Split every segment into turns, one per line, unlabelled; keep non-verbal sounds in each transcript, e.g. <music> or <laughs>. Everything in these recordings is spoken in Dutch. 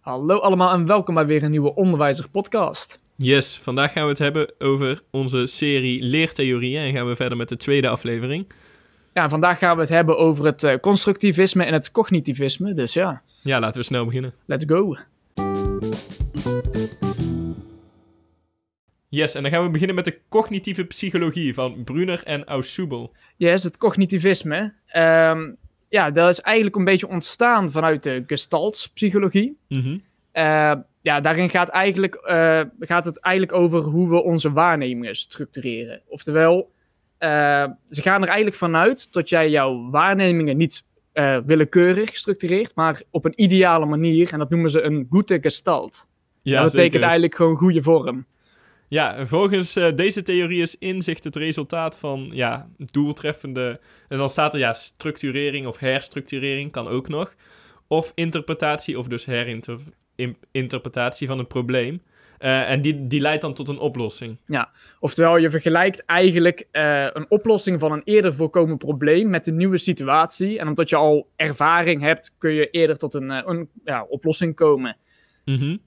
Hallo allemaal en welkom bij weer een nieuwe Onderwijzer podcast.
Yes, vandaag gaan we het hebben over onze serie Leertheorieën en gaan we verder met de tweede aflevering.
Ja, en vandaag gaan we het hebben over het eh, constructivisme en het cognitivisme. Dus ja,
Ja, laten we snel beginnen.
let's go.
Yes, en dan gaan we beginnen met de cognitieve psychologie van Brunner en Ausubel.
Yes, het cognitivisme. Ehm, ja, dat is eigenlijk een beetje ontstaan vanuit de gestaltspsychologie. Eh, ja, daarin gaat, eigenlijk, eh, gaat het eigenlijk over hoe we onze waarnemingen structureren. Oftewel, eh, ze gaan er eigenlijk vanuit dat jij jouw waarnemingen niet willekeurig structureert, maar op een ideale manier. En dat noemen ze een goede gestalt.
Ja,
dat betekent
zeker.
eigenlijk gewoon goede vorm.
Ja, en volgens eh, deze theorie is inzicht het resultaat van ja, doeltreffende... En dan staat er ja, structurering of herstructurering, kan ook nog. Of interpretatie of dus herinterpretatie van een probleem. Eh, en die, die leidt dan tot een oplossing.
Oftewel, je vergelijkt eigenlijk eh, een oplossing van een eerder voorkomen probleem met een nieuwe situatie. En omdat je al ervaring hebt, kun je eerder tot een, een ja, oplossing komen.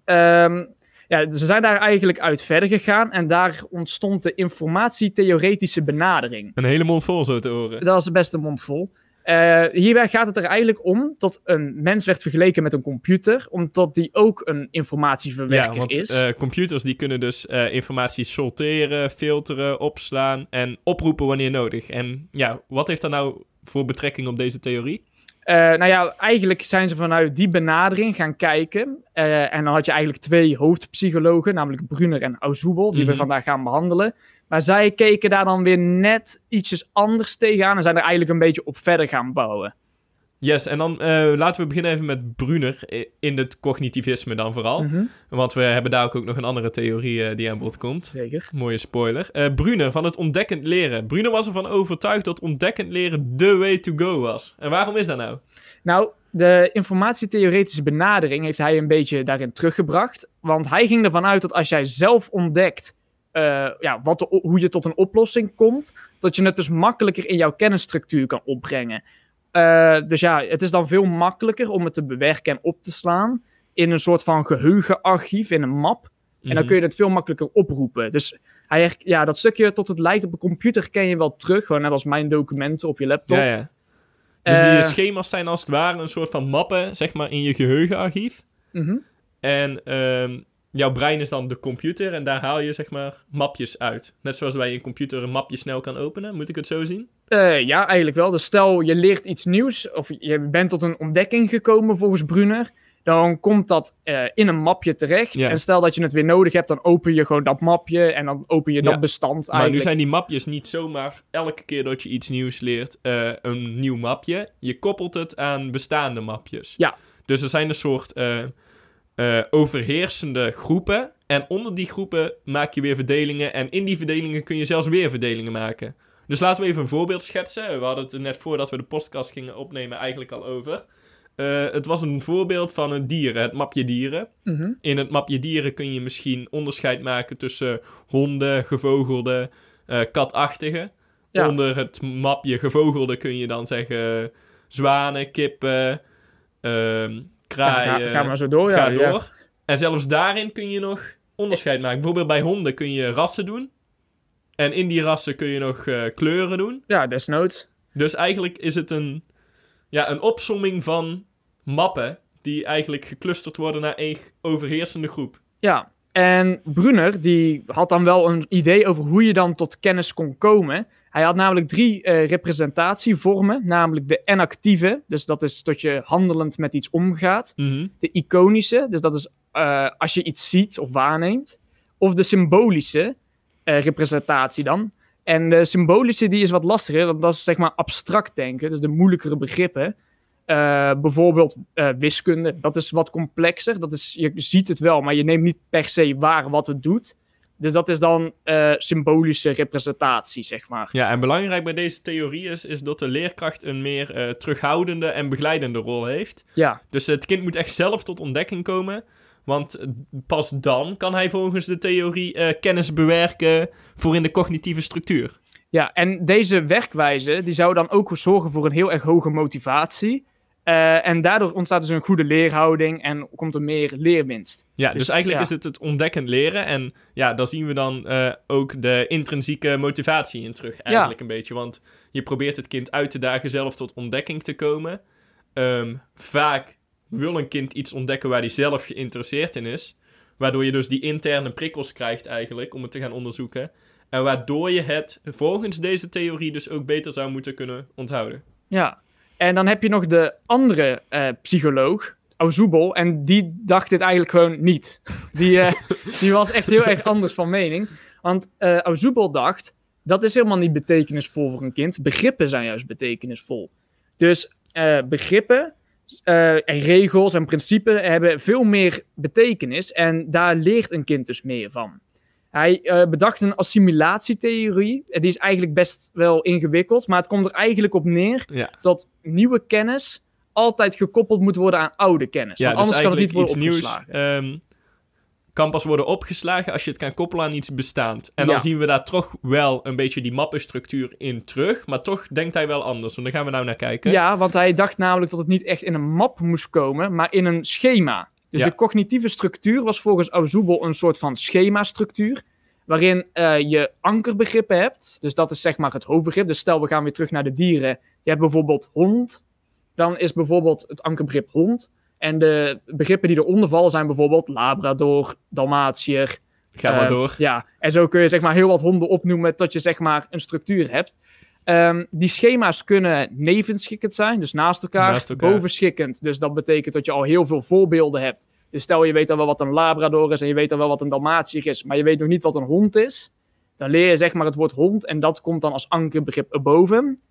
Ehm, ja, ze zijn daar eigenlijk uit verder gegaan en daar ontstond de informatietheoretische benadering.
Een hele mond vol zo te horen.
Dat is best een mond vol. Eh, hierbij gaat het er eigenlijk om dat een mens werd vergeleken met een computer, omdat die ook een informatieverwerker
Ja, want
is.
eh, computers die kunnen dus eh, informatie sorteren, filteren, opslaan en oproepen wanneer nodig. En ja, wat heeft dat nou voor betrekking op deze theorie?
Eh, nou ja, eigenlijk zijn ze vanuit die benadering gaan kijken. Eh, en dan had je eigenlijk twee hoofdpsychologen, namelijk Brunner en Ausubel, die we
Mhm.
vandaag gaan behandelen. Maar zij keken daar dan weer net ietsjes anders tegenaan en zijn er eigenlijk een beetje op verder gaan bouwen.
Yes, en dan eh, laten we beginnen even met Brunner i- in het cognitivisme dan vooral.
Mhm,
Want we hebben daar ook nog een andere theorie eh, die aan bod komt.
Zeker.
Mooie spoiler. Eh Brunner van het ontdekkend leren. Brunner was ervan overtuigd dat ontdekkend leren de way to go was. En waarom is dat nou?
Nou, de informatietheoretische benadering heeft hij een beetje daarin teruggebracht. Want hij ging ervan uit dat als jij zelf ontdekt ja, wat de, hoe je tot een oplossing komt, dat je het dus makkelijker in jouw kennisstructuur kan opbrengen. Eh, dus ja, het is dan veel makkelijker om het te bewerken en op te slaan in een soort van geheugenarchief, in een map. En dan
Mhm.
kun je het veel makkelijker oproepen. Dus hij, ja, dat stukje tot het lijkt op een computer ken je wel terug, gewoon net als mijn documenten op je laptop.
Ja, ja. Dus
Eh,
die schema's zijn als het ware een soort van mappen, zeg maar, in je geheugenarchief.
mhm.
En ehm, jouw brein is dan de computer en daar haal je, zeg maar, mapjes uit. Net zoals bij een computer een mapje snel kan openen, moet ik het zo zien?
Eh, ja, eigenlijk wel. Dus stel je leert iets nieuws of je bent tot een ontdekking gekomen volgens Brunner. Dan komt dat eh, in een mapje terecht.
Ja.
En stel dat je het weer nodig hebt, dan open je gewoon dat mapje en dan open je dat
Ja.
bestand
Maar nu
eigenlijk.
zijn die mapjes niet zomaar elke keer dat je iets nieuws leert eh, een nieuw mapje. Je koppelt het aan bestaande mapjes.
Ja.
Dus er zijn een soort eh, overheersende groepen. En onder die groepen maak je weer verdelingen. En in die verdelingen kun je zelfs weer verdelingen maken. Dus laten we even een voorbeeld schetsen. We hadden het er net voordat we de podcast gingen opnemen eigenlijk al over. Eh, het was een voorbeeld van een dieren, het mapje dieren.
Mhm.
In het mapje dieren kun je misschien onderscheid maken tussen honden, gevogelde, eh, katachtige.
Ja.
Onder het mapje gevogelde kun je dan zeggen zwanen, kippen, ehm
Ja,
kraaien.
ga, ga maar zo door.
ga
ja,
door. En zelfs daarin kun je nog onderscheid maken. Bijvoorbeeld bij honden kun je rassen doen. En in die rassen kun je nog eh, kleuren doen.
Ja, desnoods.
Dus eigenlijk is het een, ja, een opsomming van mappen die eigenlijk geclusterd worden naar één overheersende groep.
Ja, en Brunner die had dan wel een idee over hoe je dan tot kennis kon komen. Hij had namelijk drie eh, representatievormen, namelijk de enactieve, dus dat is dat je handelend met iets omgaat.
Mhm.
De iconische, dus dat is eh, als je iets ziet of waarneemt. Of de symbolische eh, representatie dan. En de symbolische die is wat lastiger, want dat is zeg maar abstract denken, dus de moeilijkere begrippen. Bijvoorbeeld wiskunde, dat is wat complexer. Dat is, je ziet het wel, maar je neemt niet per se waar wat het doet. Dus dat is dan eh, symbolische representatie, zeg maar.
Ja, en belangrijk bij deze theorie is, is dat de leerkracht een meer eh, terughoudende en begeleidende rol heeft.
Ja,
Dus het kind moet echt zelf tot ontdekking komen. Want pas dan kan hij volgens de theorie eh, kennis bewerken voor in de cognitieve structuur.
Ja, en deze werkwijze die zou dan ook zorgen voor een heel erg hoge motivatie. Eh, en daardoor ontstaat dus een goede leerhouding en komt er meer leerwinst.
Ja, dus,
Dus,
eigenlijk
ja.
is het het ontdekkend leren. En ja, daar zien we dan eh, ook de intrinsieke motivatie in terug, eigenlijk een beetje. Want je probeert het kind uit te dagen zelf tot ontdekking te komen. Ehm, vaak wil een kind iets ontdekken waar hij zelf geïnteresseerd in is. Waardoor je dus die interne prikkels krijgt eigenlijk om het te gaan onderzoeken. En waardoor je het volgens deze theorie dus ook beter zou moeten kunnen onthouden.
Ja, en dan heb je nog de andere eh, psycholoog, Ausubel, en die dacht dit eigenlijk gewoon niet. Die, eh, <laughs> die was echt heel erg anders van mening. Want Ausubel dacht, dat is helemaal niet betekenisvol voor een kind. Begrippen zijn juist betekenisvol. Dus begrippen en regels en principes hebben veel meer betekenis en daar leert een kind dus meer van. Hij eh, bedacht een assimilatietheorie. Die is eigenlijk best wel ingewikkeld, maar het komt er eigenlijk op neer
Ja.
dat nieuwe kennis altijd gekoppeld moet worden aan oude kennis.
Ja,
want
dus
anders kan het niet worden
iets
opgeslagen.
nieuws ehm, kan pas worden opgeslagen als je het kan koppelen aan iets bestaand. En dan
Ja.
zien we daar toch wel een beetje die mappenstructuur in terug. Maar toch denkt hij wel anders. En daar gaan we nou naar kijken.
Ja, want hij dacht namelijk dat het niet echt in een map moest komen, maar in een schema. Dus
Ja.
de cognitieve structuur was volgens Ausubel een soort van schema-structuur. Waarin eh, je ankerbegrippen hebt. Dus dat is zeg maar het hoofdbegrip. Dus stel we gaan weer terug naar de dieren. Je hebt bijvoorbeeld hond. Dan is bijvoorbeeld het ankerbegrip hond. En de begrippen die eronder vallen zijn bijvoorbeeld Labrador, Dalmatiër,
Ga maar
Eh,
door.
Ja, en zo kun je zeg maar heel wat honden opnoemen tot je zeg maar een structuur hebt. Ehm, die schema's kunnen nevenschikkend zijn, dus naast elkaar,
Naast elkaar.
bovenschikkend. Dus dat betekent dat je al heel veel voorbeelden hebt. Dus stel je weet al wel wat een Labrador is en je weet al wel wat een Dalmatiër is, maar je weet nog niet wat een hond is. Dan leer je zeg maar het woord hond en dat komt dan als ankerbegrip erboven.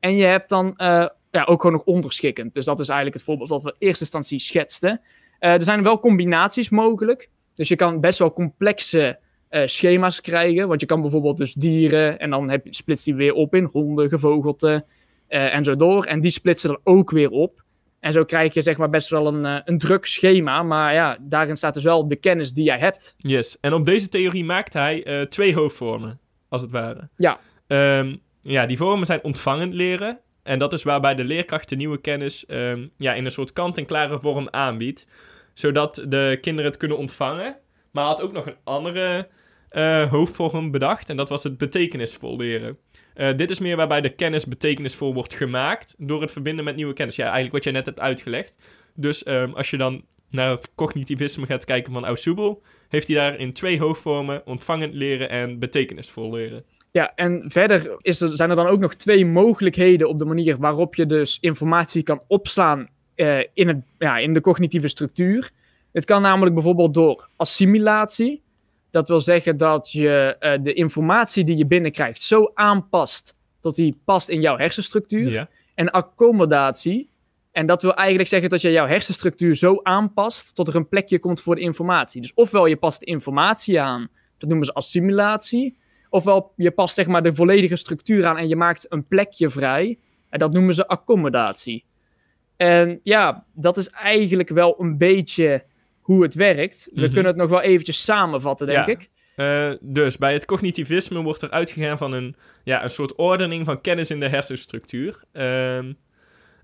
En je hebt dan eh, ja, ook gewoon nog onderschikkend. Dus dat is eigenlijk het voorbeeld wat we in eerste instantie schetsten. Eh, er zijn wel combinaties mogelijk. Dus je kan best wel complexe eh, schema's krijgen. Want je kan bijvoorbeeld dus dieren en dan heb, je- splitst die weer op in honden, gevogelte eh, en zo door. En die splitsen er ook weer op. En zo krijg je zeg maar best wel een, eh, een druk schema. Maar ja, daarin staat dus wel de kennis die jij hebt.
Yes. En op deze theorie maakt hij twee hoofdvormen, als het ware.
Ja.
Ehm, ja, die vormen zijn ontvangend leren. En dat is waarbij de leerkracht de nieuwe kennis ehm, ja, in een soort kant-en-klare vorm aanbiedt. Zodat de kinderen het kunnen ontvangen. Maar had ook nog een andere eh, hoofdvorm bedacht. En dat was het betekenisvol leren. Eh, dit is meer waarbij de kennis betekenisvol wordt gemaakt door het verbinden met nieuwe kennis. Ja, eigenlijk wat jij net hebt uitgelegd. Dus ehm, als je dan naar het cognitivisme gaat kijken van Ausubel, heeft hij daar in twee hoofdvormen ontvangend leren en betekenisvol leren.
Ja, en verder is er, zijn er dan ook nog twee mogelijkheden op de manier waarop je dus informatie kan opslaan eh, in, het, ja, in de cognitieve structuur. Het kan namelijk bijvoorbeeld door assimilatie. Dat wil zeggen dat je eh, de informatie die je binnenkrijgt zo aanpast dat die past in jouw hersenstructuur.
Ja.
En accommodatie. En dat wil eigenlijk zeggen dat je jouw hersenstructuur zo aanpast tot er een plekje komt voor de informatie. Dus ofwel je past de informatie aan, dat noemen ze assimilatie. Ofwel je past zeg maar de volledige structuur aan en je maakt een plekje vrij. En dat noemen ze accommodatie. En ja, dat is eigenlijk wel een beetje hoe het werkt. We
Mhm.
kunnen het nog wel eventjes samenvatten, denk
Ja.
ik.
Eh, dus bij het cognitivisme wordt er uitgegaan van een, ja, een soort ordening van kennis in de hersenstructuur. Ehm,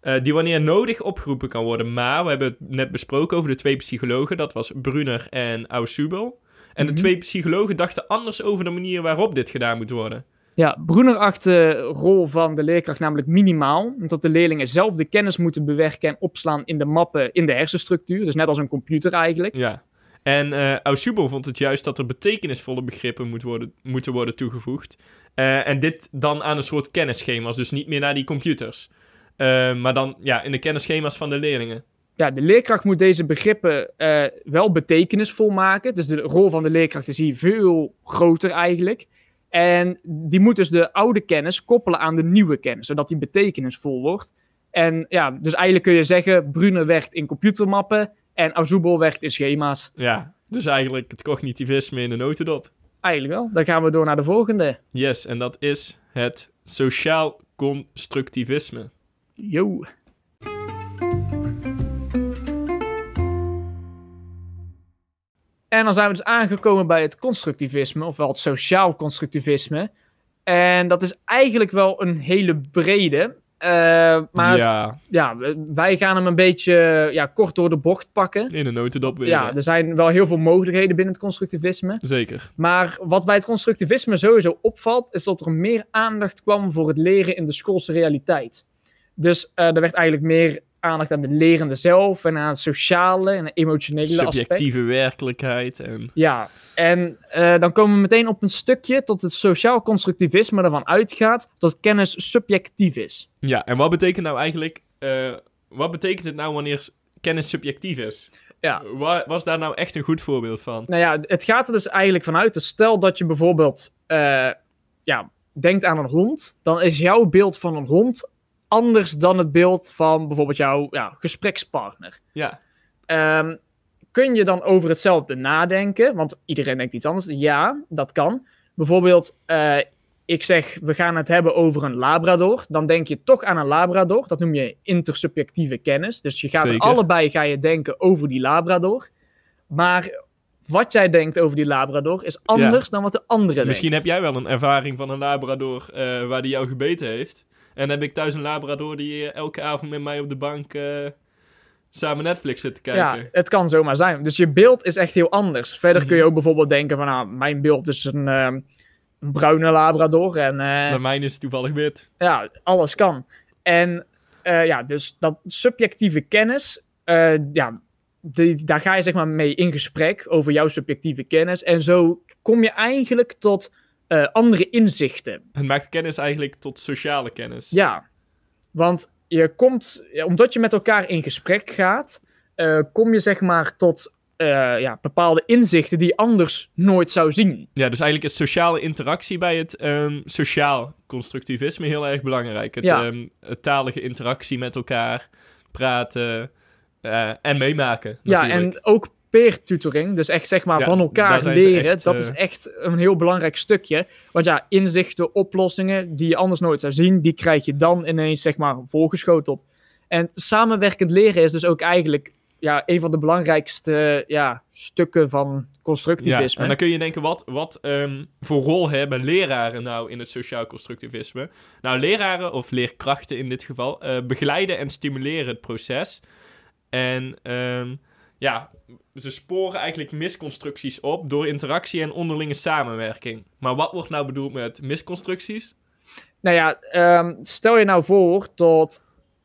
eh, die wanneer nodig opgeroepen kan worden. Maar we hebben het net besproken over de twee psychologen. Dat was Brunner en Ausubel. En de
Mhm.
twee psychologen dachten anders over de manier waarop dit gedaan moet worden.
Ja, Brunner acht de rol van de leerkracht namelijk minimaal. Omdat de leerlingen zelf de kennis moeten bewerken en opslaan in de mappen in de hersenstructuur. Dus net als een computer eigenlijk.
Ja. En Ausubel vond het juist dat er betekenisvolle begrippen moet worden, moeten worden toegevoegd. Eh, en dit dan aan een soort kennisschema's, dus niet meer naar die computers. Eh, maar dan ja, in de kennisschema's van de leerlingen.
Ja, de leerkracht moet deze begrippen wel betekenisvol maken. Dus de rol van de leerkracht is hier veel groter eigenlijk. En die moet dus de oude kennis koppelen aan de nieuwe kennis, zodat die betekenisvol wordt. En ja, dus eigenlijk kun je zeggen, Brunner werkt in computermappen en Ausubel werkt in schema's.
Ja, dus eigenlijk het cognitivisme in de notendop.
Eigenlijk wel. Dan gaan we door naar de volgende.
Yes, en dat is het sociaal constructivisme.
Yo. En dan zijn we dus aangekomen bij het constructivisme, ofwel het sociaal constructivisme. En dat is eigenlijk wel een hele brede. Eh, maar ja.
ja,
wij gaan hem een beetje ja, kort door de bocht pakken.
in een notendop weer.
Ja, er zijn wel heel veel mogelijkheden binnen het constructivisme.
Zeker.
Maar wat bij het constructivisme sowieso opvalt, is dat er meer aandacht kwam voor het leren in de schoolse realiteit. Dus eh, er werd eigenlijk meer aandacht aan de lerende zelf en aan het sociale en emotionele aspect.
Subjectieve werkelijkheid. En...
Ja, en eh, dan komen we meteen op een stukje tot het sociaal constructivisme ervan uitgaat dat kennis subjectief is.
Ja, en wat betekent nou eigenlijk, eh, wat betekent het nou wanneer kennis subjectief is?
Ja.
Wa- was daar nou echt een goed voorbeeld van?
Nou ja, het gaat er dus eigenlijk vanuit. Dus stel dat je bijvoorbeeld eh, ja, denkt aan een hond, dan is jouw beeld van een hond anders dan het beeld van bijvoorbeeld jouw ja, gesprekspartner.
Ja,
Ehm, kun je dan over hetzelfde nadenken? Want iedereen denkt iets anders. Ja, dat kan. Bijvoorbeeld, eh, ik zeg, we gaan het hebben over een labrador. Dan denk je toch aan een labrador. Dat noem je intersubjectieve kennis. Dus je gaat allebei ga je denken over die labrador. Maar wat jij denkt over die labrador is anders dan wat de andere
misschien
denkt.
heb jij wel een ervaring van een labrador eh, waar die jou gebeten heeft. En dan heb ik thuis een labrador die eh, elke avond met mij op de bank eh, samen Netflix zit te kijken.
Ja, het kan zomaar zijn. Dus je beeld is echt heel anders. Verder kun je
Mhm.
ook bijvoorbeeld denken van, nou, mijn beeld is een, ehm, een bruine labrador. En eh,
Bij mij is toevallig wit.
ja, alles kan. En eh, ja, dus dat subjectieve kennis, eh, ja, die, daar ga je zeg maar mee in gesprek over jouw subjectieve kennis. En zo kom je eigenlijk tot eh, andere inzichten.
Het maakt kennis eigenlijk tot sociale kennis.
Ja, want je komt, ja, omdat je met elkaar in gesprek gaat, eh, kom je zeg maar tot eh, ja, bepaalde inzichten die je anders nooit zou zien.
Ja, dus eigenlijk is sociale interactie bij het ehm, sociaal constructivisme heel erg belangrijk. Het,
Ja.
ehm, het talige interactie met elkaar, praten eh, en meemaken.
Ja,
natuurlijk.
en ook peer tutoring, dus echt zeg maar
Ja,
van elkaar leren,
echt,
dat
eh,
is echt een heel belangrijk stukje. Want ja, inzichten, oplossingen die je anders nooit zou zien, die krijg je dan ineens zeg maar voorgeschoteld. En samenwerkend leren is dus ook eigenlijk ja, een van de belangrijkste ja, stukken van
Ja,
constructivisme.
en dan kun je denken, wat, wat ehm, voor rol hebben leraren nou in het sociaal constructivisme? Nou, leraren, of leerkrachten in dit geval, eh, begeleiden en stimuleren het proces. En ehm, ja, ze sporen eigenlijk misconstructies op door interactie en onderlinge samenwerking. Maar wat wordt nou bedoeld met misconstructies?
Nou ja, ehm, stel je nou voor dat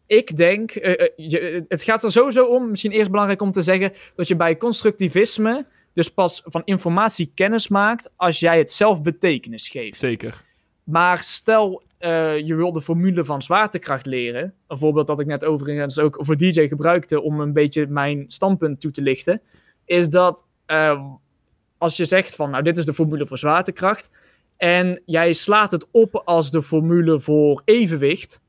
ik denk, eh, eh, je, het gaat er sowieso om, misschien eerst belangrijk om te zeggen, dat je bij constructivisme dus pas van informatie kennis maakt als jij het zelf betekenis geeft.
Zeker.
Maar stel eh, je wil de formule van zwaartekracht leren, een voorbeeld dat ik net overigens ook voor DJ gebruikte om een beetje mijn standpunt toe te lichten, is dat eh, als je zegt van nou dit is de formule voor zwaartekracht en jij slaat het op als de formule voor evenwicht,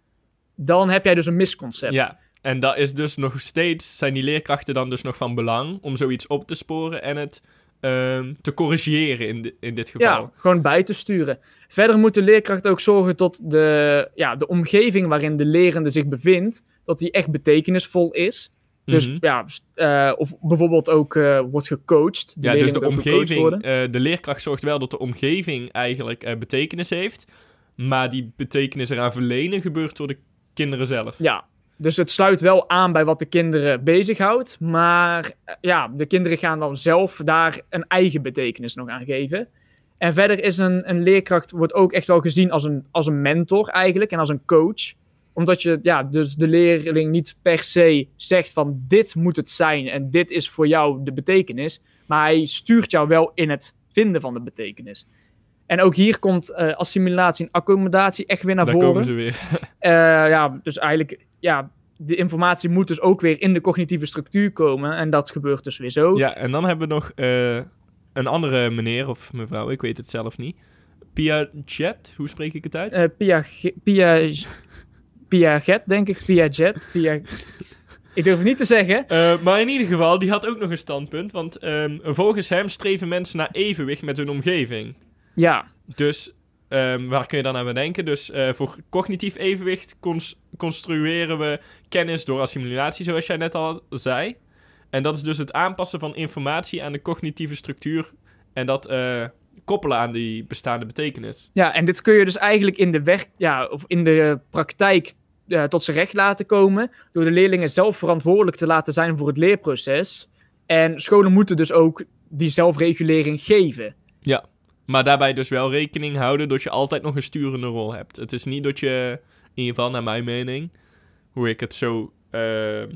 dan heb jij dus een misconcept.
Ja, en dat is dus nog steeds, zijn die leerkrachten dan dus nog van belang om zoiets op te sporen en het ehm, te corrigeren in, in dit geval.
Ja, gewoon bij te sturen. Verder moet de leerkracht ook zorgen tot de, ja, de omgeving waarin de lerende zich bevindt, dat die echt betekenisvol is. Dus
Mhm.
ja, eh, of bijvoorbeeld ook eh, wordt gecoacht.
Ja, dus de omgeving, eh, de leerkracht zorgt wel dat de omgeving eigenlijk betekenis heeft, maar die betekenis eraan verlenen gebeurt door de kinderen zelf.
Ja, dus het sluit wel aan bij wat de kinderen bezighoudt. Maar eh, ja, de kinderen gaan dan zelf daar een eigen betekenis nog aan geven. En verder is een, een leerkracht wordt ook echt wel gezien als een, als een mentor eigenlijk en als een coach. Omdat je ja, dus de leerling niet per se zegt van dit moet het zijn en dit is voor jou de betekenis. Maar hij stuurt jou wel in het vinden van de betekenis. En ook hier komt eh, assimilatie en accommodatie echt weer naar
Daar
voren.
komen ze weer. <laughs>
Eh, ja, dus eigenlijk, ja, de informatie moet dus ook weer in de cognitieve structuur komen. En dat gebeurt dus weer zo.
Ja, en dan hebben we nog eh, een andere meneer of mevrouw, ik weet het zelf niet. Piaget, hoe spreek ik het uit?
Eh, Piaget, Pia, Piaget, denk ik. Piaget, Pia... Ik durf het niet te zeggen.
Maar in ieder geval, die had ook nog een standpunt. Want ehm, volgens hem streven mensen naar evenwicht met hun omgeving.
Ja,
Dus ehm, waar kun je dan aan bedenken? Dus eh, voor cognitief evenwicht cons- construeren we kennis door assimilatie, zoals jij net al zei. En dat is dus het aanpassen van informatie aan de cognitieve structuur. En dat eh, koppelen aan die bestaande betekenis.
ja, en dit kun je dus eigenlijk in de, werk, ja, of in de praktijk eh, tot zijn recht laten komen. Door de leerlingen zelf verantwoordelijk te laten zijn voor het leerproces. En scholen moeten dus ook die zelfregulering geven.
Maar daarbij dus wel rekening houden dat je altijd nog een sturende rol hebt. Het is niet dat je, in ieder geval naar mijn mening, hoe ik het zo, ehm,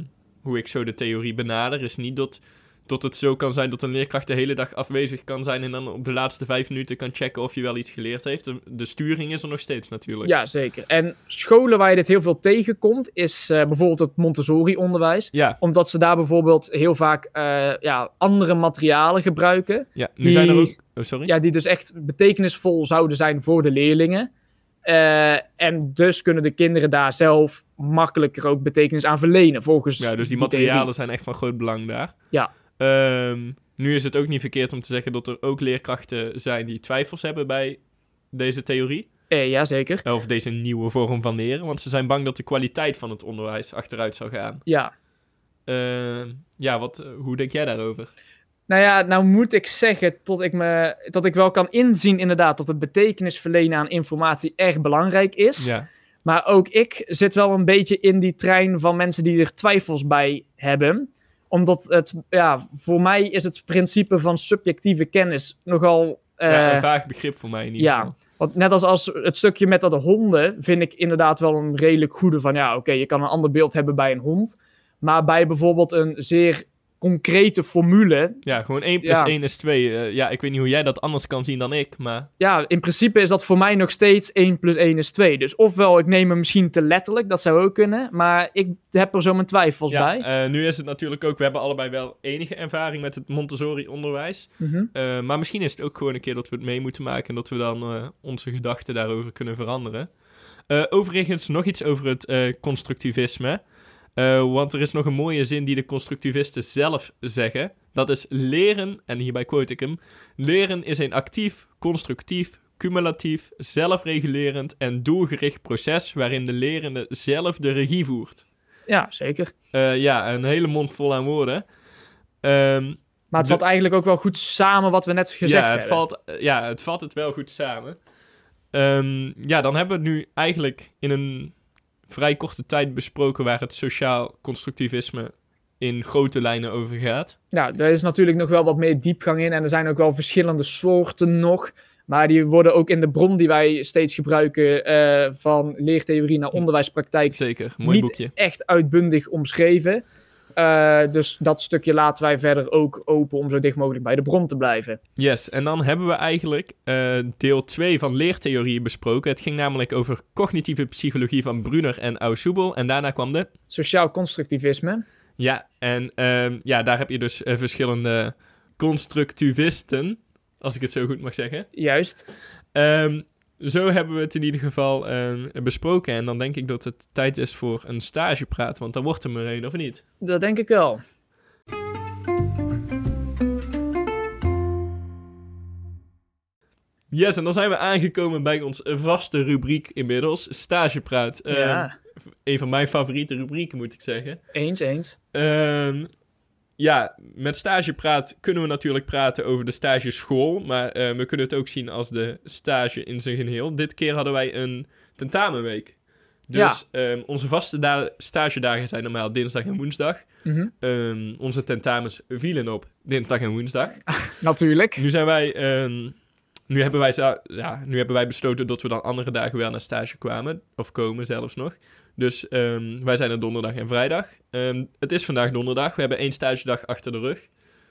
hoe ik zo de theorie benader, is niet dat, dat het zo kan zijn dat een leerkracht de hele dag afwezig kan zijn en dan op de laatste vijf minuten kan checken of je wel iets geleerd heeft. De, de sturing is er nog steeds natuurlijk.
Ja, zeker. En scholen waar je dit heel veel tegenkomt, is eh, bijvoorbeeld het Montessori-onderwijs.
Ja,
Omdat ze daar bijvoorbeeld heel vaak eh, ja, andere materialen gebruiken.
ja. nu
Die-
zijn er ook... Oh, sorry?
Ja, die dus echt betekenisvol zouden zijn voor de leerlingen. Eh, en dus kunnen de kinderen daar zelf makkelijker ook betekenis aan verlenen, volgens
Ja, dus die materialen zijn echt van groot belang daar.
Ja.
Ehm, nu is het ook niet verkeerd om te zeggen dat er ook leerkrachten zijn die twijfels hebben bij deze theorie.
Eh, ja, zeker.
Of deze nieuwe vorm van leren. Want ze zijn bang dat de kwaliteit van het onderwijs achteruit zal gaan.
Ja.
Ehm, ja, wat, eh, hoe denk jij daarover?
Nou ja, nou moet ik zeggen tot ik, me, tot ik wel kan inzien inderdaad dat het betekenis verlenen aan informatie erg belangrijk is.
Ja,
Maar ook ik zit wel een beetje in die trein van mensen die er twijfels bij hebben. Omdat het, ja, voor mij is het principe van subjectieve kennis nogal... eh,
ja, een vaag begrip voor mij in ieder
ja. Want net als, als het stukje met dat honden, vind ik inderdaad wel een redelijk goede van, ja, oké, je kan een ander beeld hebben bij een hond. Maar bij bijvoorbeeld een zeer concrete formule,
Ja, gewoon 1 plus
Ja.
1 is 2. Eh, ja, ik weet niet hoe jij dat anders kan zien dan ik, maar...
ja, in principe is dat voor mij nog steeds 1 plus 1 is 2. Dus ofwel, ik neem hem misschien te letterlijk, dat zou ook kunnen, maar ik heb er zo mijn twijfels
Ja,
bij.
eh, nu is het natuurlijk ook... We hebben allebei wel enige ervaring met het Montessori-onderwijs.
Mhm.
Eh, maar misschien is het ook gewoon een keer dat we het mee moeten maken... en dat we dan onze gedachten daarover kunnen veranderen. Overigens nog iets over het constructivisme. Eh, want er is nog een mooie zin die de constructivisten zelf zeggen. Dat is leren, en hierbij quote ik hem... Leren is een actief, constructief, cumulatief, zelfregulerend en doelgericht proces... waarin de lerende zelf de regie voert.
Ja, zeker.
Eh, ja, een hele mond vol aan woorden. Ehm,
Maar het
De-
valt eigenlijk ook wel goed samen wat we net gezegd
ja, het
hebben.
valt, ja, het vat het wel goed samen. Ehm, ja, dan hebben we het nu eigenlijk in een vrij korte tijd besproken waar het sociaal constructivisme in grote lijnen over gaat.
Ja, er is natuurlijk nog wel wat meer diepgang in en er zijn ook wel verschillende soorten nog. Maar die worden ook in de bron die wij steeds gebruiken eh, van leertheorie naar onderwijspraktijk
Zeker, mooi
niet
boekje.
echt uitbundig omschreven. Eh, dus dat stukje laten wij verder ook open om zo dicht mogelijk bij de bron te blijven.
Yes, en dan hebben we eigenlijk eh, deel 2 van leertheorie besproken. Het ging namelijk over cognitieve psychologie van Brunner en Ausubel. En daarna kwam de
Sociaal constructivisme.
Ja, en ehm, ja, daar heb je dus eh, verschillende constructivisten, als ik het zo goed mag zeggen.
Juist.
Ehm, zo hebben we het in ieder geval ehm, besproken. En dan denk ik dat het tijd is voor een stagepraat, want daar wordt er maar één, of niet?
Dat denk ik wel.
Yes, en dan zijn we aangekomen bij ons vaste rubriek inmiddels, stagepraat. Ehm, Een van mijn favoriete rubrieken, moet ik zeggen.
eens, eens.
Ehm, ja, met stagepraat kunnen we natuurlijk praten over de stageschool, maar eh, we kunnen het ook zien als de stage in zijn geheel. Dit keer hadden wij een tentamenweek. Dus ehm, onze vaste da- stagedagen zijn normaal dinsdag en woensdag.
Mhm.
Ehm, onze tentamens vielen op dinsdag en woensdag. <laughs>
Natuurlijk.
Nu zijn wij, ehm, nu hebben wij, ja, nu hebben wij besloten dat we dan andere dagen wel naar stage kwamen, of komen zelfs nog. Dus ehm, wij zijn er donderdag en vrijdag. Ehm, het is vandaag donderdag. We hebben één stagedag achter de rug.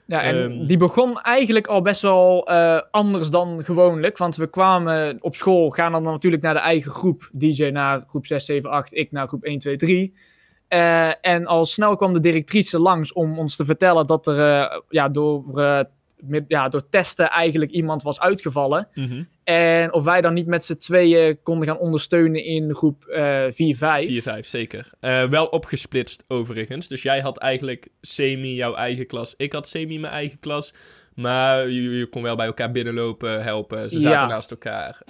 Ja, en
Ehm.
die begon eigenlijk al best wel eh, anders dan gewoonlijk. Want we kwamen op school, gaan dan natuurlijk naar de eigen groep. DJ naar groep 6, 7, 8, ik naar groep 1, 2, 3. Eh, en al snel kwam de directrice langs om ons te vertellen dat er eh, ja, door, eh, ja, door testen eigenlijk iemand was uitgevallen. En of wij dan niet met z'n tweeën konden gaan ondersteunen in groep eh 4, 5.
4, 5, zeker. Eh, wel opgesplitst overigens. Dus jij had eigenlijk semi jouw eigen klas. Ik had semi mijn eigen klas. Maar je, je kon wel bij elkaar binnenlopen, helpen. Ze zaten
Ja.
naast elkaar.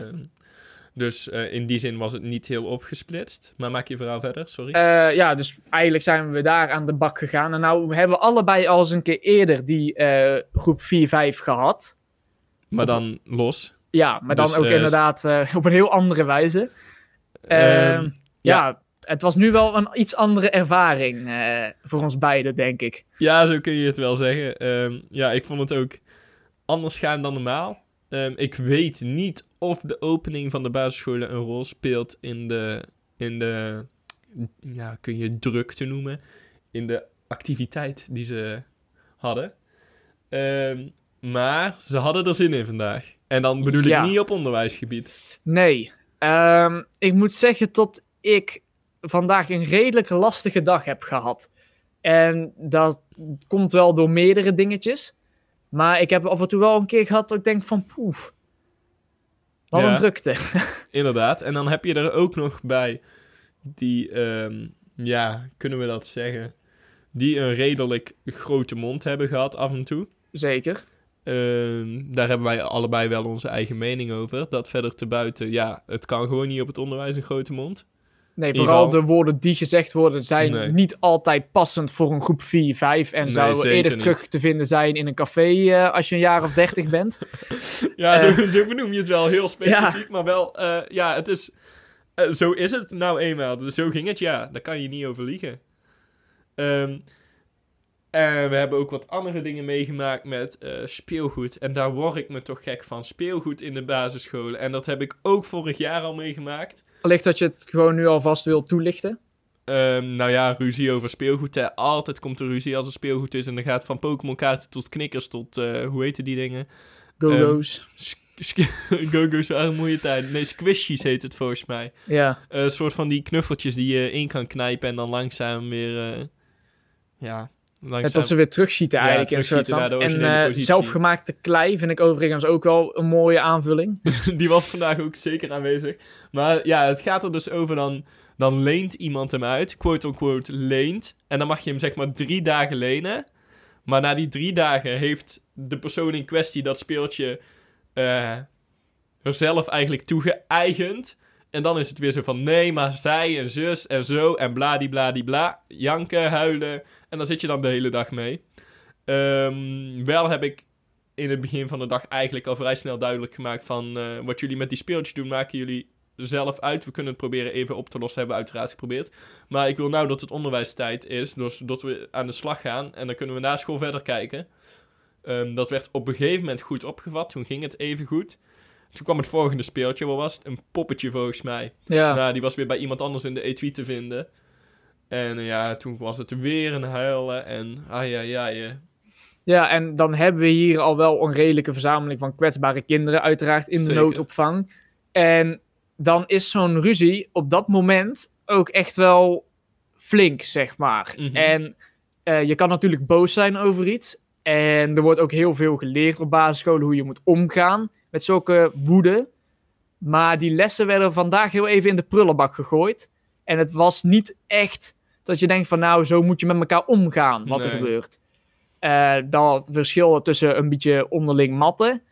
Dus eh, in die zin was het niet heel opgesplitst. Maar maak je verhaal verder, sorry.
Eh, ja, dus eigenlijk zijn we daar aan de bak gegaan. En nou hebben we allebei al eens een keer eerder die eh, groep 4-5 gehad.
maar dan los.
Ja, maar dan
Dus,
ook inderdaad <laughs> op een heel andere wijze.
Ehm,
Ehm, ja. het was nu wel een iets andere ervaring voor ons beiden, denk ik.
Ja, zo kun je het wel zeggen. Ehm, ja, ik vond het ook anders gaan dan normaal. Ik weet niet of de opening van de basisscholen een rol speelt in de, in de ja, kun je druk te noemen, in de activiteit die ze hadden. Ehm, maar ze hadden er zin in vandaag. En dan bedoel
Ja.
ik niet op onderwijsgebied.
Nee, ehm, ik moet zeggen tot ik vandaag een redelijk lastige dag heb gehad. En dat komt wel door meerdere dingetjes. Maar ik heb af en toe wel een keer gehad dat ik denk van poef. Wat
Ja.
een drukte. <laughs>
Inderdaad. En dan heb je er ook nog bij die, ehm, ja, kunnen we dat zeggen? Die een redelijk grote mond hebben gehad af en toe.
Zeker.
Ehm, daar hebben wij allebei wel onze eigen mening over. Dat verder te buiten, ja, het kan gewoon niet op het onderwijs een grote mond.
Nee, vooral de woorden die gezegd worden zijn
Nee.
niet altijd passend voor een groep 4, 5. En
Nee,
zouden eerder
niet.
terug te vinden zijn in een café eh, als je een jaar of 30 <laughs> bent.
Ja,
Eh.
zo, zo benoem je het wel heel <laughs> specifiek, maar wel, eh, ja, het is, zo is het nou eenmaal. Dus zo ging het, ja, daar kan je niet over liegen. Ehm, en we hebben ook wat andere dingen meegemaakt met speelgoed. En daar word ik me toch gek van. Speelgoed in de basisscholen. En dat heb ik ook vorig jaar al meegemaakt.
Wellicht dat je het gewoon nu alvast wil toelichten.
Ehm, nou ja, ruzie over speelgoed. Hè. Altijd komt er ruzie als er speelgoed is. En dan gaat van Pokémon kaarten tot knikkers tot, eh, hoe heten die dingen?
Go-go's.
Sk- <laughs> Go-Go's waren mooie tijd. Nee, squishies heet het volgens mij.
ja.
Eh, Een soort van die knuffeltjes die je in kan knijpen en dan langzaam weer... eh, ja, langzaam...
dat ze weer terugschieten
Ja,
eigenlijk.
terugschieten
En eh, zelfgemaakte klei vind ik overigens ook wel een mooie aanvulling. <laughs>
die was vandaag ook zeker aanwezig. Maar ja, het gaat er dus over dan... Dan leent iemand hem uit, quote-unquote leent. En dan mag je hem zeg maar drie dagen lenen. Maar na die drie dagen heeft de persoon in kwestie dat speeltje... eh zelf eigenlijk toegeëigend. En dan is het weer zo van... Nee, maar zij en zus en zo en bladibladibla. Janken, huilen. En dan zit je dan de hele dag mee. Ehm, wel heb ik in het begin van de dag eigenlijk al vrij snel duidelijk gemaakt van eh, wat jullie met die speeltjes doen, maken jullie zelf uit. We kunnen het proberen even op te lossen, hebben we uiteraard geprobeerd. Maar ik wil nou dat het onderwijstijd is, dus dat we aan de slag gaan en dan kunnen we na school verder kijken. Ehm, dat werd op een gegeven moment goed opgevat, toen ging het even goed. Toen kwam het volgende speeltje, wat was het? Een poppetje volgens mij.
Ja.
Nou, die was weer bij iemand anders in de etui te vinden. En eh, ja, toen was het weer een huilen en ai ai ai. eh.
ja, en dan hebben we hier al wel een redelijke verzameling van kwetsbare kinderen, uiteraard in de
Zeker.
noodopvang. En dan is zo'n ruzie op dat moment ook echt wel flink, zeg maar.
Mhm.
En eh, je kan natuurlijk boos zijn over iets. En er wordt ook heel veel geleerd op basisscholen hoe je moet omgaan met zulke woede. Maar die lessen werden vandaag heel even in de prullenbak gegooid. En het was niet echt dat je denkt van nou, zo moet je met elkaar omgaan wat er gebeurt. Eh dat verschil tussen een beetje onderling matten.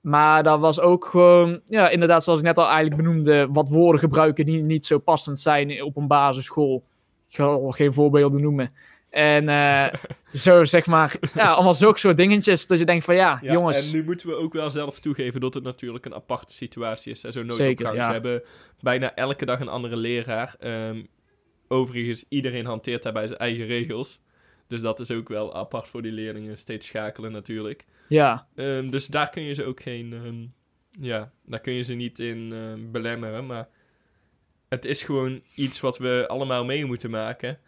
Maar dat was ook gewoon, ja, inderdaad, zoals ik net al eigenlijk benoemde, wat woorden gebruiken die niet zo passend zijn op een basisschool. Ik ga al geen voorbeelden noemen. En eh, <laughs> zo zeg maar, ja, allemaal zulke soort dingetjes. Dat je denkt van ja,
Ja,
jongens.
En nu moeten we ook wel zelf toegeven dat het natuurlijk een aparte situatie is. Zo'n
Zeker, ja.
Ze hebben bijna elke dag een andere leraar. Ehm, overigens, iedereen hanteert daarbij zijn eigen regels. Dus dat is ook wel apart voor die leerlingen. Steeds schakelen natuurlijk.
Ja,
Ehm, dus daar kun je ze ook geen... ehm, ja, daar kun je ze niet in belemmeren. Maar het is gewoon iets wat we allemaal mee moeten maken.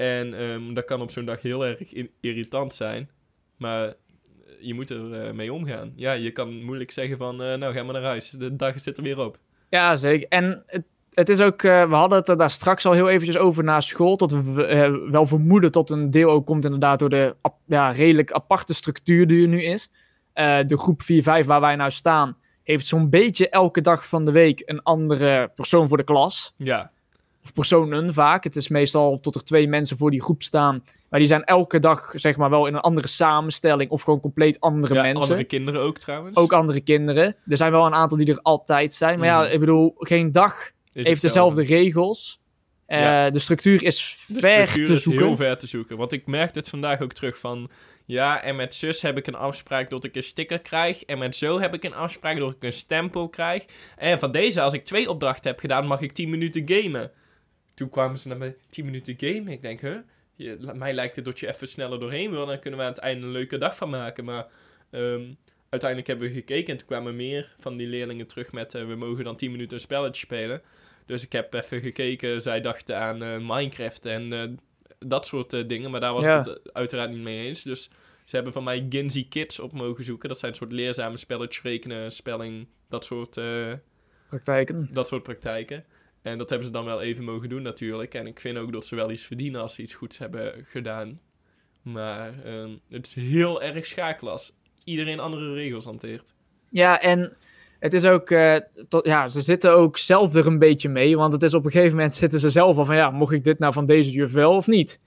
En ehm, dat kan op zo'n dag heel erg irritant zijn. Maar je moet er eh, mee omgaan. Ja, je kan moeilijk zeggen van, eh, nou ga maar naar huis. De dag zit er weer op.
ja zeker. En het, het is ook, eh, we hadden het er daar straks al heel eventjes over na school. Dat we eh, wel vermoeden tot een deel ook komt inderdaad door de ja, redelijk aparte structuur die er nu is. Eh, de groep 4-5 waar wij nou staan, heeft zo'n beetje elke dag van de week een andere persoon voor de klas.
Ja,
of personen vaak. Het is meestal tot er twee mensen voor die groep staan. Maar die zijn elke dag zeg maar wel in een andere samenstelling of gewoon compleet andere
ja
mensen.
andere kinderen ook trouwens.
Ook andere kinderen. Er zijn wel een aantal die er altijd zijn. Maar ja,
Mhm.
ik bedoel, geen dag
Is
heeft dezelfde regels. Eh,
Ja.
De structuur is
De
ver
structuur
te
is
zoeken.
heel ver te zoeken. Want ik merkte het vandaag ook terug van... Ja, en met zus heb ik een afspraak dat ik een sticker krijg. En met zo heb ik een afspraak dat ik een stempel krijg. En van deze, als ik twee opdrachten heb gedaan, mag ik 10 minuten gamen. Toen kwamen ze naar mij 10 minuten game. Ik denk, huh? Je, mij lijkt het dat je even sneller doorheen wil. Dan kunnen we aan het einde een leuke dag van maken. Maar ehm, uiteindelijk hebben we gekeken. En toen kwamen meer van die leerlingen terug met... eh, we mogen dan 10 minuten een spelletje spelen. Dus ik heb even gekeken. Zij dachten aan eh, Minecraft en eh, dat soort dingen. Maar daar was
Ja.
het uiteraard niet mee eens. Dus ze hebben van mij Ginzy Kids op mogen zoeken. Dat zijn een soort leerzame spelletjes, rekenen, spelling, dat soort,
Praktijken.
dat soort praktijken. En dat hebben ze dan wel even mogen doen natuurlijk. En ik vind ook dat ze wel iets verdienen als ze iets goeds hebben gedaan. Maar ehm, het is heel erg schakelen als iedereen andere regels hanteert.
Ja, en het is ook, eh, tot, ja, ze zitten ook zelf er een beetje mee. Want het is op een gegeven moment zitten ze zelf al van, ja, mocht ik dit nou van deze juf wel of niet?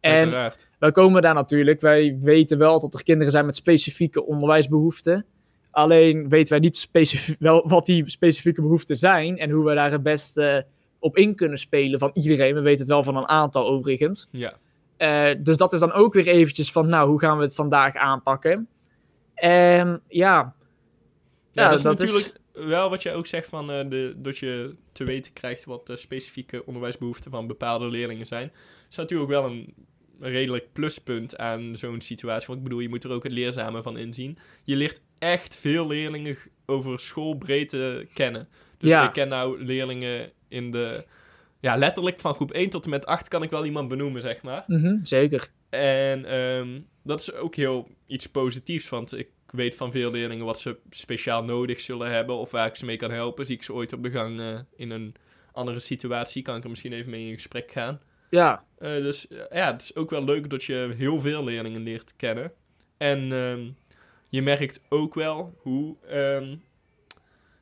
En
Uiteraard.
wij komen daar natuurlijk, wij weten wel dat er kinderen zijn met specifieke onderwijsbehoeften. Alleen weten wij niet specif- wel wat die specifieke behoeften zijn en hoe we daar het beste op in kunnen spelen van iedereen. We weten het wel van een aantal overigens.
Ja.
Eh, dus dat is dan ook weer eventjes van, nou, hoe gaan we het vandaag aanpakken? En ja,
Ja,
Ja,
dat is
dat is-
natuurlijk wel wat je ook zegt van eh, de, dat je te weten krijgt wat de specifieke onderwijsbehoeften van bepaalde leerlingen zijn. Dat is natuurlijk wel een redelijk pluspunt aan zo'n situatie. Want ik bedoel, je moet er ook het leerzame van inzien. Je leert echt veel leerlingen over schoolbreedte kennen. Dus
Ja.
ik ken nou leerlingen in de... Ja, letterlijk van groep 1 tot en met 8 kan ik wel iemand benoemen, zeg maar.
mhm, zeker.
En ehm, dat is ook heel iets positiefs, want ik weet van veel leerlingen wat ze speciaal nodig zullen hebben of waar ik ze mee kan helpen. Zie ik ze ooit op de gang eh, in een andere situatie, kan ik er misschien even mee in gesprek gaan.
Ja,
Eh, dus ja, het is ook wel leuk dat je heel veel leerlingen leert kennen. En ehm, je merkt ook wel hoe, ehm,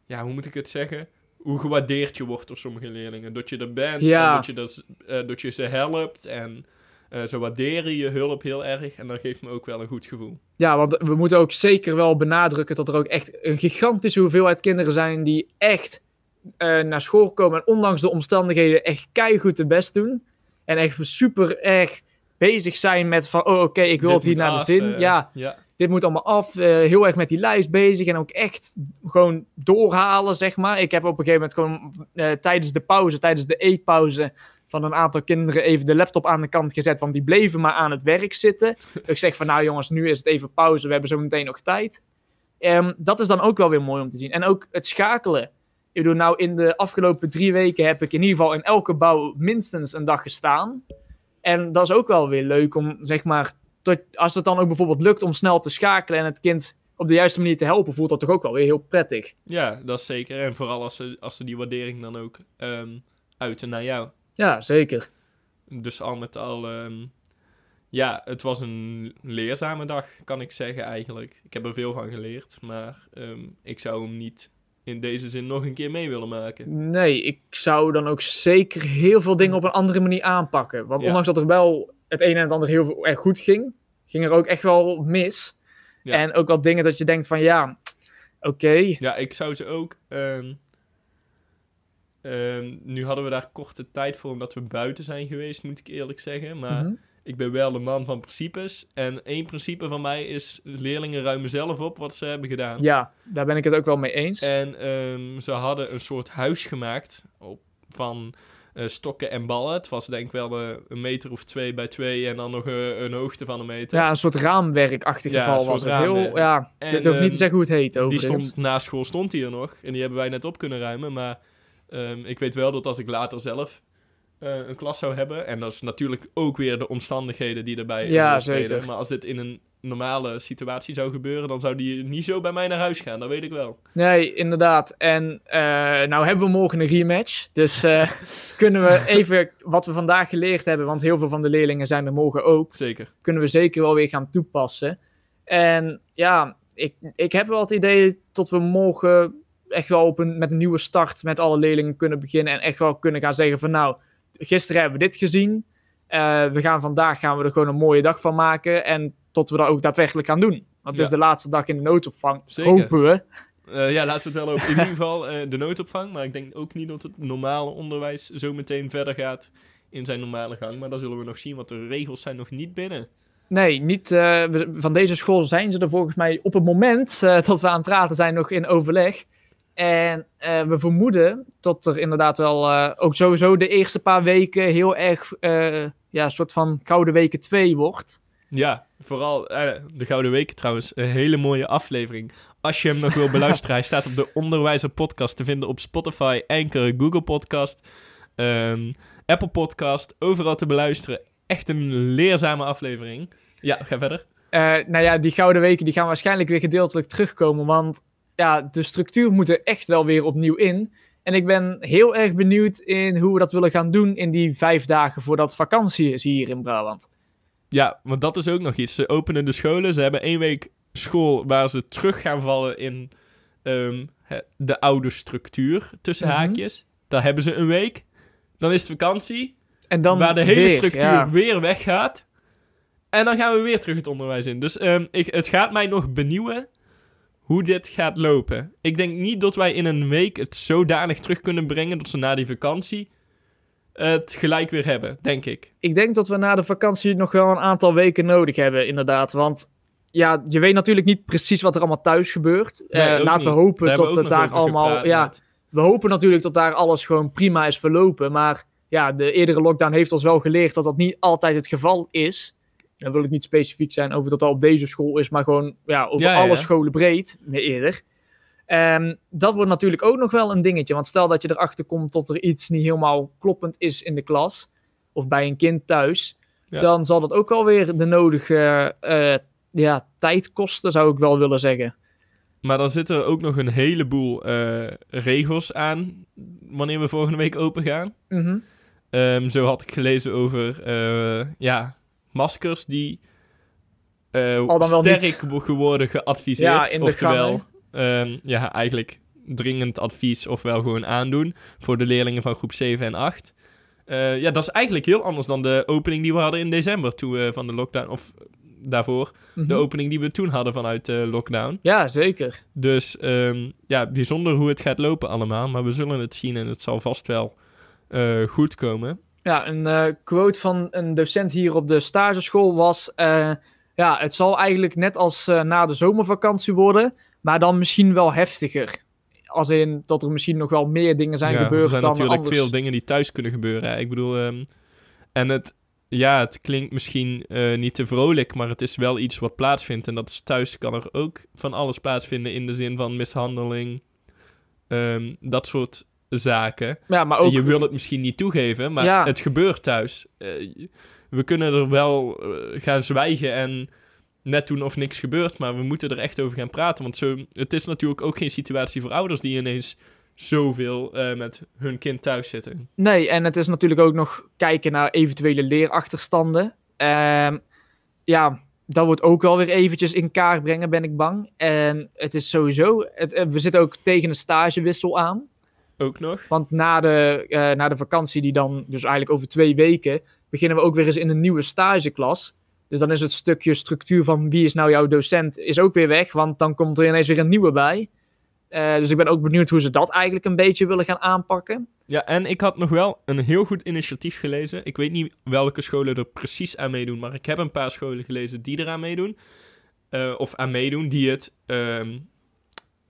ja, hoe moet ik het zeggen? Hoe gewaardeerd je wordt door sommige leerlingen. Dat je er bent
Ja.
en dat je, dat, eh, dat je ze helpt. En eh, ze waarderen je hulp heel erg. En dat geeft me ook wel een goed gevoel.
Ja, want we moeten ook zeker wel benadrukken dat er ook echt een gigantische hoeveelheid kinderen zijn die echt eh, naar school komen en ondanks de omstandigheden echt keihard de best doen. En echt super erg bezig zijn met van, oh oké, ik wil
Dit
het hier naar de zin. ja,
ja.
Dit moet allemaal af. eh, heel erg met die lijst bezig en ook echt gewoon doorhalen, zeg maar. Ik heb op een gegeven moment gewoon eh, tijdens de pauze, tijdens de eetpauze van een aantal kinderen even de laptop aan de kant gezet, want die bleven maar aan het werk zitten. <laughs> ik zeg van, nou jongens, nu is het even pauze, we hebben zo meteen nog tijd. Ehm, dat is dan ook wel weer mooi om te zien. En ook het schakelen. Ik bedoel, nou in de afgelopen drie weken heb ik in ieder geval in elke bouw minstens een dag gestaan. En dat is ook wel weer leuk om, zeg maar, tot, als het dan ook bijvoorbeeld lukt om snel te schakelen en het kind op de juiste manier te helpen, voelt dat toch ook wel weer heel prettig.
ja, dat is zeker. En vooral als ze, als ze die waardering dan ook ehm, uiten naar jou.
Ja, zeker.
Dus al met al, ehm, ja, het was een leerzame dag, kan ik zeggen eigenlijk. Ik heb er veel van geleerd, maar ehm, ik zou hem niet in deze zin nog een keer mee willen maken.
Nee, ik zou dan ook zeker heel veel dingen op een andere manier aanpakken. Want
Ja.
ondanks dat er wel het een en het ander heel veel erg goed ging, ging er ook echt wel mis.
Ja.
En ook wel dingen dat je denkt van ja, oké.
Ja, ik zou ze ook. ehm, ehm, nu hadden we daar korte tijd voor omdat we buiten zijn geweest, moet ik eerlijk zeggen. Maar
Mhm.
ik ben wel de man van principes. En één principe van mij is: leerlingen ruimen zelf op wat ze hebben gedaan.
Ja, daar ben ik het ook wel mee eens.
En ehm, ze hadden een soort huis gemaakt op, van eh, stokken en ballen. Het was denk ik wel een meter of twee bij twee en dan nog eh, een hoogte van een meter.
ja, een soort raamwerkachtig
Ja,
geval was het. Heel, ja,
En,
ik durf niet
ehm,
te zeggen hoe het heet
Die stond na school stond die er nog. En die hebben wij net op kunnen ruimen. Maar ehm, ik weet wel dat als ik later zelf eh, een klas zou hebben. En dat is natuurlijk ook weer de omstandigheden die erbij
Ja,
spelen.
zeker.
Maar als dit in een normale situatie zou gebeuren, dan zou die niet zo bij mij naar huis gaan. Dat weet ik wel.
Nee, inderdaad. En eh, nou hebben we morgen een rematch. Dus eh, <laughs> kunnen we even wat we vandaag geleerd hebben, want heel veel van de leerlingen zijn er morgen ook,
Zeker.
kunnen we zeker wel weer gaan toepassen. En ja, ik, ik heb wel het idee dat we morgen echt wel op een, met een nieuwe start met alle leerlingen kunnen beginnen. En echt wel kunnen gaan zeggen van nou, gisteren hebben we dit gezien. Eh, we gaan vandaag gaan we er gewoon een mooie dag van maken. En tot we dat ook daadwerkelijk gaan doen. Want het is de laatste dag in de noodopvang.
Zeker.
Hopen we.
Eh, ja, laten we het wel over. In <laughs> ieder geval eh, de noodopvang. Maar ik denk ook niet dat het normale onderwijs zo meteen verder gaat in zijn normale gang. Maar dat zullen we nog zien, want de regels zijn nog niet binnen.
Nee, niet, eh, van deze school zijn ze er volgens mij op het moment <laughs> dat we aan het praten zijn nog in overleg. En we vermoeden dat er inderdaad wel ook sowieso de eerste paar weken heel erg ja, een soort van Gouden Weken 2 wordt.
Ja, vooral eh, de Gouden Weken trouwens. Een hele mooie aflevering. Als je hem nog wil beluisteren, hij staat op de Onderwijzer Podcast te vinden op Spotify, Anchor, Google Podcast, ehm, Apple Podcast. Overal te beluisteren. Echt een leerzame aflevering. Ja, ga verder.
Eh, nou ja, die Gouden Weken die gaan waarschijnlijk weer gedeeltelijk terugkomen, want ja, de structuur moet er echt wel weer opnieuw in. En ik ben heel erg benieuwd in hoe we dat willen gaan doen in die vijf dagen voordat vakantie is hier in Brabant.
Ja, want dat is ook nog iets. Ze openen de scholen. Ze hebben één week school waar ze terug gaan vallen in ehm, de oude structuur, tussen
Mhm.
haakjes. Daar hebben ze een week. Dan is het vakantie,
En dan
waar de hele
weer,
structuur
ja.
weer weggaat. En dan gaan we weer terug het onderwijs in. Dus ehm, ik, het gaat mij nog benieuwen hoe dit gaat lopen. Ik denk niet dat wij in een week het zodanig terug kunnen brengen dat ze na die vakantie het gelijk weer hebben, denk ik.
Ik denk dat we na de vakantie nog wel een aantal weken nodig hebben, inderdaad. Want ja, je weet natuurlijk niet precies wat er allemaal thuis gebeurt.
Nee,
Eh, laten we
niet.
hopen
Daar
dat het daar allemaal.
gepraat
Ja, we hopen natuurlijk dat daar alles gewoon prima is verlopen. Maar ja, de eerdere lockdown heeft ons wel geleerd dat dat niet altijd het geval is. Dan wil ik niet specifiek zijn over dat dat op deze school is, maar gewoon ja, over
ja,
alle
ja.
scholen breed, meer eerder. Ehm, dat wordt natuurlijk ook nog wel een dingetje. Want stel dat je erachter komt dat er iets niet helemaal kloppend is in de klas, of bij een kind thuis,
Ja.
dan zal dat ook alweer de nodige eh, ja, tijd kosten, zou ik wel willen zeggen.
Maar dan zitten er ook nog een heleboel eh, regels aan wanneer we volgende week open gaan.
Mhm.
Ehm, zo had ik gelezen over eh, ja, maskers die
Al dan wel
sterk
niet.
wo- geworden geadviseerd.
Ja, in de
oftewel, ehm, ja, eigenlijk dringend advies ofwel gewoon aandoen voor de leerlingen van groep 7 en 8. Eh, ja, dat is eigenlijk heel anders dan de opening die we hadden in december toen we van de lockdown, of daarvoor, de
Mhm.
opening die we toen hadden vanuit de lockdown.
Ja, zeker.
Dus ehm, ja, bijzonder hoe het gaat lopen allemaal. Maar we zullen het zien en het zal vast wel eh, goed komen.
Ja, een eh, quote van een docent hier op de stageschool was... ja, het zal eigenlijk net als na de zomervakantie worden, maar dan misschien wel heftiger. Als in dat er misschien nog wel meer dingen zijn
ja,
gebeurd
er zijn
dan
natuurlijk
anders.
veel dingen die thuis kunnen gebeuren. hè. Ik bedoel, ehm, en het, ja, het klinkt misschien eh, niet te vrolijk, maar het is wel iets wat plaatsvindt. En dat is thuis kan er ook van alles plaatsvinden in de zin van mishandeling, ehm, dat soort zaken.
Ja, maar ook...
Je wil het misschien niet toegeven, maar
Ja.
het gebeurt thuis. Eh, we kunnen er wel eh, gaan zwijgen en net doen of niks gebeurt, maar we moeten er echt over gaan praten. Want zo, het is natuurlijk ook geen situatie voor ouders die ineens zoveel eh, met hun kind thuis zitten.
Nee, en het is natuurlijk ook nog kijken naar eventuele leerachterstanden. Ehm, ja, dat wordt ook wel weer eventjes in kaart brengen, ben ik bang. En het is sowieso... Het, eh, we zitten ook tegen een stagewissel aan.
Ook nog.
Want na de, eh, na de vakantie, die dan dus eigenlijk over twee weken, beginnen we ook weer eens in een nieuwe stageklas. Dus dan is het stukje structuur van wie is nou jouw docent, is ook weer weg. Want dan komt er ineens weer een nieuwe bij. Eh, dus ik ben ook benieuwd hoe ze dat eigenlijk een beetje willen gaan aanpakken.
Ja, en ik had nog wel een heel goed initiatief gelezen. Ik weet niet welke scholen er precies aan meedoen, maar ik heb een paar scholen gelezen die eraan meedoen. Eh, of aan meedoen, die het, ehm,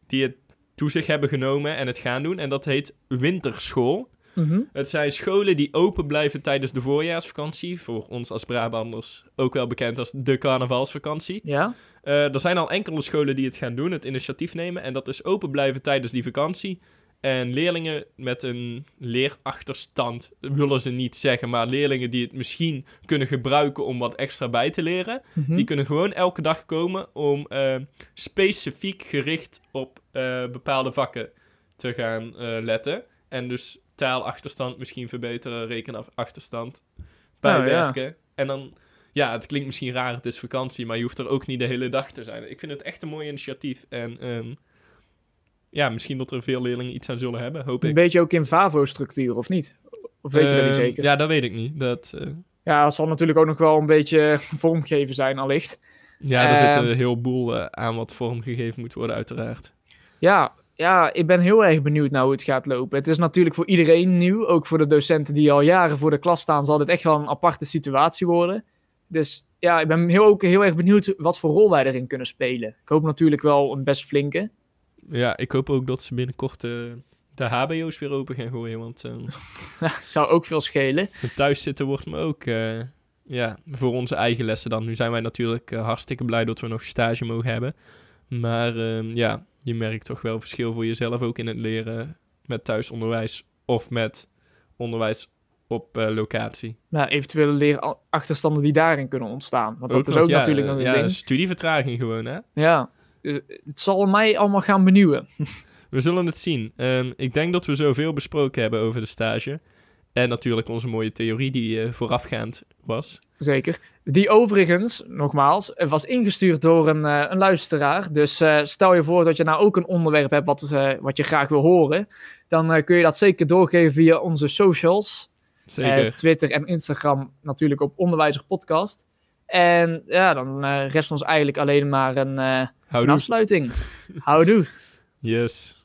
die het toe hebben genomen en het gaan doen. En dat heet Winterschool.
Mhm.
Het zijn scholen die open blijven tijdens de voorjaarsvakantie. Voor ons als Brabanders ook wel bekend als de carnavalsvakantie.
Ja,
Eh, er zijn al enkele scholen die het gaan doen, het initiatief nemen. En dat is open blijven tijdens die vakantie. En leerlingen met een leerachterstand, willen ze niet zeggen, maar leerlingen die het misschien kunnen gebruiken om wat extra bij te leren,
Mhm.
die kunnen gewoon elke dag komen om eh, specifiek gericht op eh, bepaalde vakken te gaan letten. En dus taalachterstand misschien verbeteren, rekenachterstand bijwerken. En dan, ja, het klinkt misschien raar, het is vakantie, maar je hoeft er ook niet de hele dag te zijn. Ik vind het echt een mooi initiatief. En ehm, ja, misschien dat er veel leerlingen iets aan zullen hebben, hoop
een
ik.
beetje ook in FAVO-structuur, of niet? Of weet je dat niet
Ehm,
zeker?
Ja, dat weet ik niet. Dat, eh,
Ja, dat zal natuurlijk ook nog wel een beetje <laughs> vormgeven zijn, allicht.
ja, er zit
Ehm.
een heleboel eh, aan wat vormgegeven moet worden, uiteraard.
Ja, ja, ik ben heel erg benieuwd naar hoe het gaat lopen. Het is natuurlijk voor iedereen nieuw. Ook voor de docenten die al jaren voor de klas staan, zal dit echt wel een aparte situatie worden. Dus ja, ik ben heel, ook heel erg benieuwd wat voor rol wij erin kunnen spelen. Ik hoop natuurlijk wel een best flinke.
ja, ik hoop ook dat ze binnenkort eh, de HBO's weer open gaan gooien. Want <laughs> eh,
Zou ook veel schelen.
thuis zitten wordt me ook... eh, ja, voor onze eigen lessen dan. Nu zijn wij natuurlijk eh, hartstikke blij dat we nog stage mogen hebben. Maar ehm, ja, je merkt toch wel verschil voor jezelf ook in het leren met thuisonderwijs of met onderwijs op eh, locatie.
Nou, eventuele leerachterstanden die daarin kunnen ontstaan. Want dat is ook
ja,
natuurlijk
eh,
nog een
ja,
ding.
studievertraging gewoon, hè?
Ja, Eh, het zal mij allemaal gaan benieuwen. <laughs>
We zullen het zien. Ehm, ik denk dat we zoveel besproken hebben over de stage. En natuurlijk onze mooie theorie die eh, voorafgaand was.
Zeker. Die overigens, nogmaals, was ingestuurd door een, eh, een luisteraar. Dus eh, stel je voor dat je nou ook een onderwerp hebt wat, wat je graag wil horen. Dan kun je dat zeker doorgeven via onze socials.
Zeker.
Twitter en Instagram natuurlijk op Onderwijzer Podcast. En ja, dan rest ons eigenlijk alleen maar een, een afsluiting. Houdoe. <laughs>
Yes.